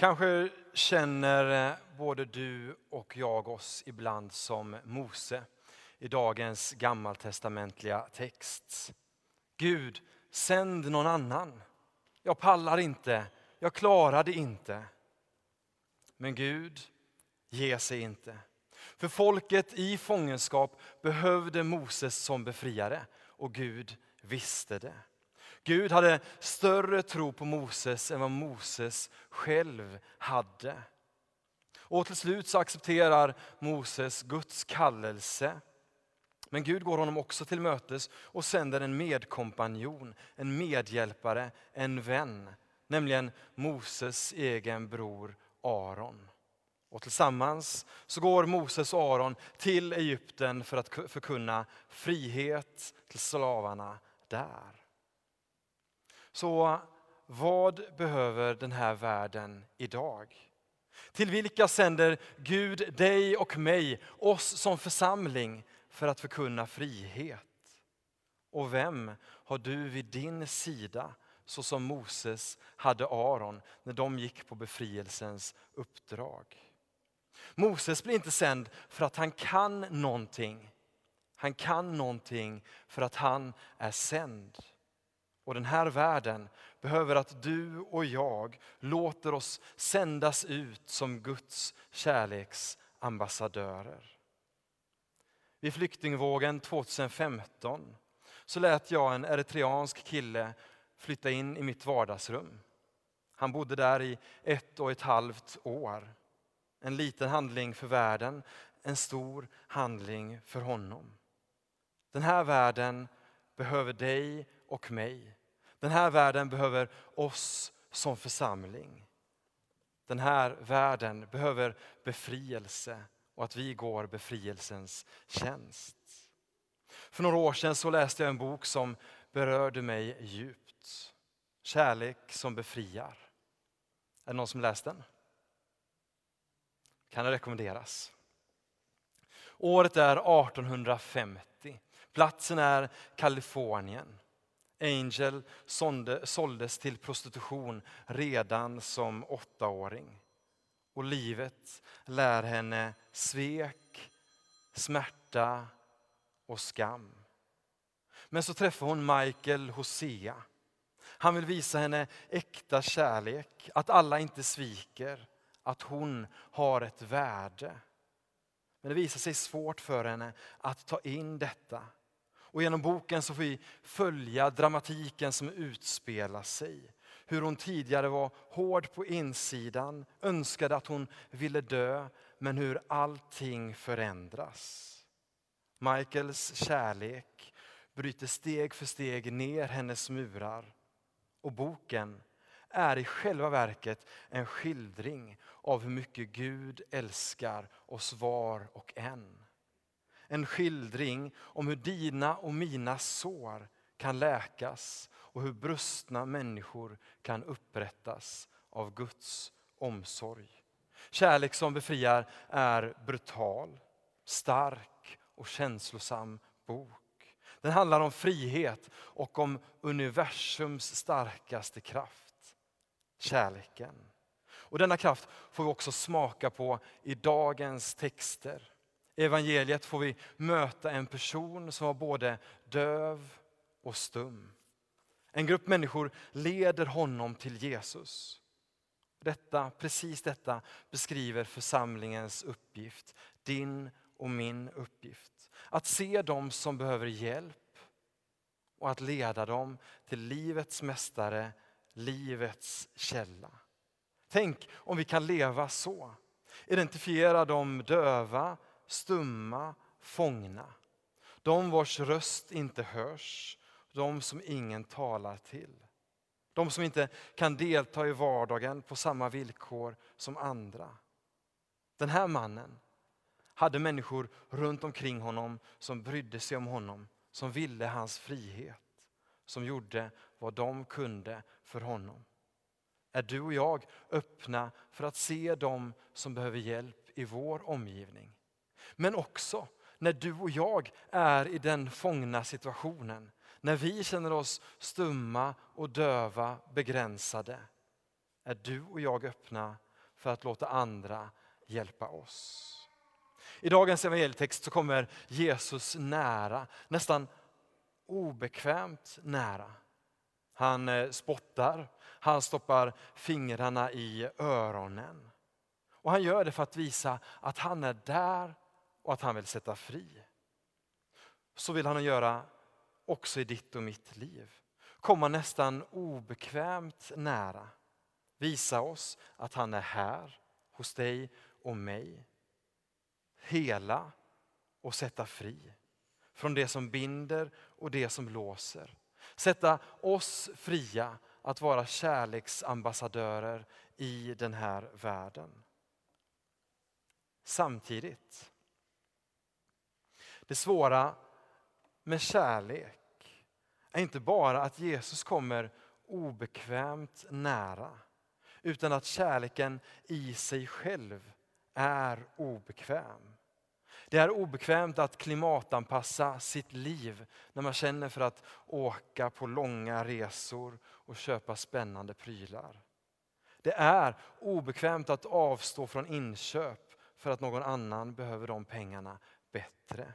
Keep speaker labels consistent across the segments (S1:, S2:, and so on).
S1: Kanske känner eh, både du och jag oss ibland som Mose i dagens gammaltestamentliga text. Gud, sänd någon annan. Jag pallar inte, jag klarar det inte. Men Gud ger sig inte. För folket i fångenskap behövde Moses som befriare och Gud visste det. Gud hade större tro på Moses än vad Moses själv hade. Och till slut så accepterar Moses Guds kallelse. Men Gud går honom också till mötes och sänder en medkompanjon, en medhjälpare, en vän. Nämligen Moses egen bror Aron. Och tillsammans så går Moses och Aron till Egypten för att förkunna frihet till slavarna där. Så vad behöver den här världen idag? Till vilka sänder Gud dig och mig, oss som församling, för att förkunna frihet? Och vem har du vid din sida, så som Moses hade Aron när de gick på befrielsens uppdrag? Moses blir inte sänd för att han kan någonting. Han kan någonting för att han är sänd. Och den här världen behöver att du och jag låter oss sändas ut som Guds kärleksambassadörer. Vid flyktingvågen 2015 så lät jag en eritreansk kille flytta in i mitt vardagsrum. Han bodde där i ett och ett halvt år. En liten handling för världen, en stor handling för honom. Den här världen behöver dig och mig. Den här världen behöver oss som församling. Den här världen behöver befrielse och att vi går befrielsens tjänst. För några år sedan så läste jag en bok som berörde mig djupt. Kärlek som befriar. Är det någon som läst den? Kan det rekommenderas. Året är 1850. Platsen är Kalifornien. Angel såldes till prostitution redan som åttaåring. Och livet lär henne svek, smärta och skam. Men så träffar hon Michael Hosea. Han vill visa henne äkta kärlek, att alla inte sviker, att hon har ett värde. Men det visar sig svårt för henne att ta in detta. Och genom boken så får vi följa dramatiken som utspelar sig. Hur hon tidigare var hård på insidan, önskade att hon ville dö, men hur allting förändras. Michaels kärlek bryter steg för steg ner hennes murar. Och boken är i själva verket en skildring av hur mycket Gud älskar oss var och en en skildring om hur dina och mina sår kan läkas och hur brustna människor kan upprättas av Guds omsorg. Kärlek som befriar är brutal, stark och känslosam bok. Den handlar om frihet och om universums starkaste kraft, kärleken. Och denna kraft får vi också smaka på i dagens texter. I evangeliet får vi möta en person som var både döv och stum. En grupp människor leder honom till Jesus. Detta, precis detta beskriver församlingens uppgift, din och min uppgift. Att se dem som behöver hjälp och att leda dem till livets mästare, livets källa. Tänk om vi kan leva så. Identifiera de döva, stumma, fångna. De vars röst inte hörs, de som ingen talar till. De som inte kan delta i vardagen på samma villkor som andra. Den här mannen hade människor runt omkring honom som brydde sig om honom, som ville hans frihet, som gjorde vad de kunde för honom. Är du och jag öppna för att se dem som behöver hjälp i vår omgivning? Men också när du och jag är i den fångna situationen. När vi känner oss stumma och döva, begränsade. Är du och jag öppna för att låta andra hjälpa oss. I dagens evangelietext så kommer Jesus nära, nästan obekvämt nära. Han eh, spottar, han stoppar fingrarna i öronen. Och han gör det för att visa att han är där och att han vill sätta fri. Så vill han göra också i ditt och mitt liv. Komma nästan obekvämt nära. Visa oss att han är här hos dig och mig. Hela och sätta fri. Från det som binder och det som låser. Sätta oss fria att vara kärleksambassadörer i den här världen. Samtidigt, det svåra med kärlek är inte bara att Jesus kommer obekvämt nära, utan att kärleken i sig själv är obekväm. Det är obekvämt att klimatanpassa sitt liv när man känner för att åka på långa resor och köpa spännande prylar. Det är obekvämt att avstå från inköp för att någon annan behöver de pengarna bättre.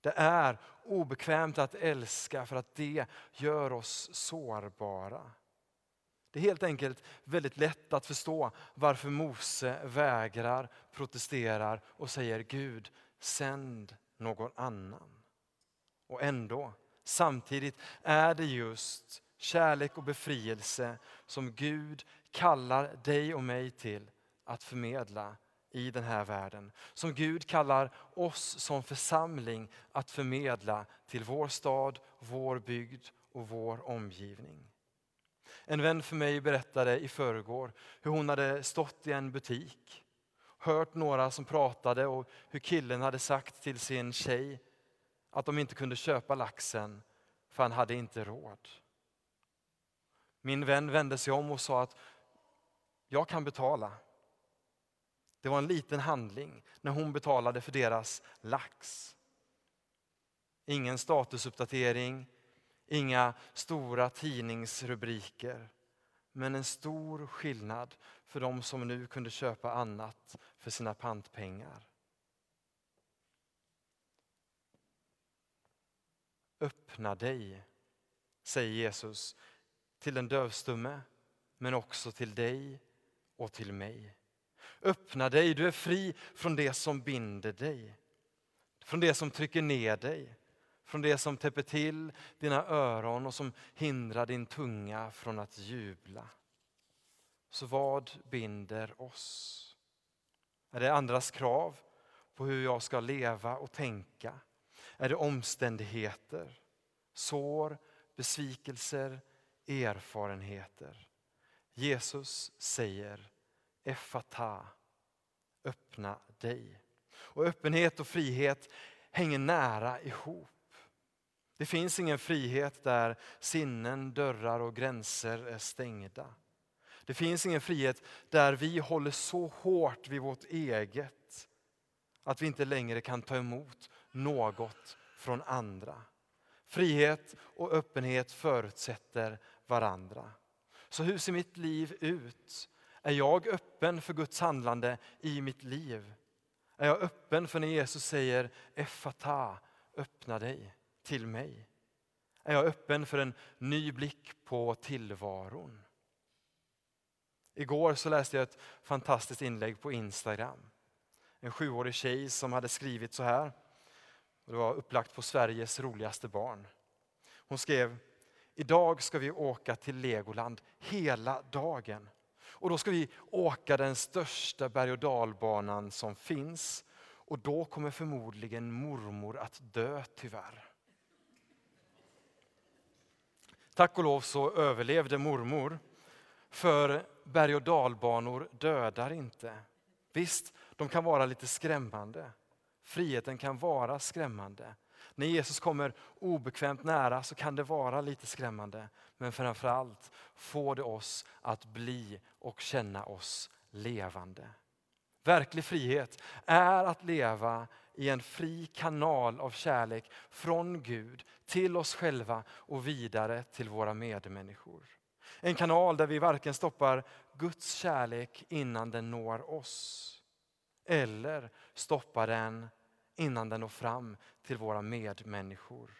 S1: Det är obekvämt att älska för att det gör oss sårbara. Det är helt enkelt väldigt lätt att förstå varför Mose vägrar, protesterar och säger Gud, sänd någon annan. Och ändå, samtidigt är det just kärlek och befrielse som Gud kallar dig och mig till att förmedla i den här världen. Som Gud kallar oss som församling att förmedla till vår stad, vår bygd och vår omgivning. En vän för mig berättade i förrgår hur hon hade stått i en butik, hört några som pratade och hur killen hade sagt till sin tjej att de inte kunde köpa laxen för han hade inte råd. Min vän vände sig om och sa att jag kan betala. Det var en liten handling när hon betalade för deras lax. Ingen statusuppdatering, inga stora tidningsrubriker. Men en stor skillnad för de som nu kunde köpa annat för sina pantpengar. Öppna dig, säger Jesus till den dövstumme, men också till dig och till mig. Öppna dig, du är fri från det som binder dig. Från det som trycker ner dig. Från det som täpper till dina öron och som hindrar din tunga från att jubla. Så vad binder oss? Är det andras krav på hur jag ska leva och tänka? Är det omständigheter, sår, besvikelser, erfarenheter? Jesus säger Effata, öppna dig. Och öppenhet och frihet hänger nära ihop. Det finns ingen frihet där sinnen, dörrar och gränser är stängda. Det finns ingen frihet där vi håller så hårt vid vårt eget att vi inte längre kan ta emot något från andra. Frihet och öppenhet förutsätter varandra. Så hur ser mitt liv ut? Är jag öppen för Guds handlande i mitt liv? Är jag öppen för när Jesus säger Effata, öppna dig till mig? Är jag öppen för en ny blick på tillvaron? Igår så läste jag ett fantastiskt inlägg på Instagram. En sjuårig tjej som hade skrivit så här. Det var upplagt på Sveriges roligaste barn. Hon skrev, idag ska vi åka till Legoland hela dagen. Och då ska vi åka den största berg och dalbanan som finns. Och då kommer förmodligen mormor att dö tyvärr. Tack och lov så överlevde mormor. För berg och dalbanor dödar inte. Visst, de kan vara lite skrämmande. Friheten kan vara skrämmande. När Jesus kommer obekvämt nära så kan det vara lite skrämmande. Men framförallt får det oss att bli och känna oss levande. Verklig frihet är att leva i en fri kanal av kärlek från Gud till oss själva och vidare till våra medmänniskor. En kanal där vi varken stoppar Guds kärlek innan den når oss eller stoppar den innan den når fram till våra medmänniskor.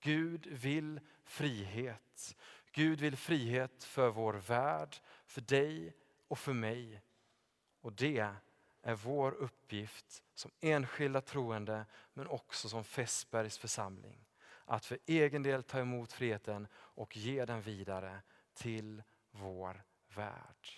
S1: Gud vill frihet. Gud vill frihet för vår värld, för dig och för mig. Och det är vår uppgift som enskilda troende men också som Fässbergs församling. Att för egen del ta emot friheten och ge den vidare till vår värld.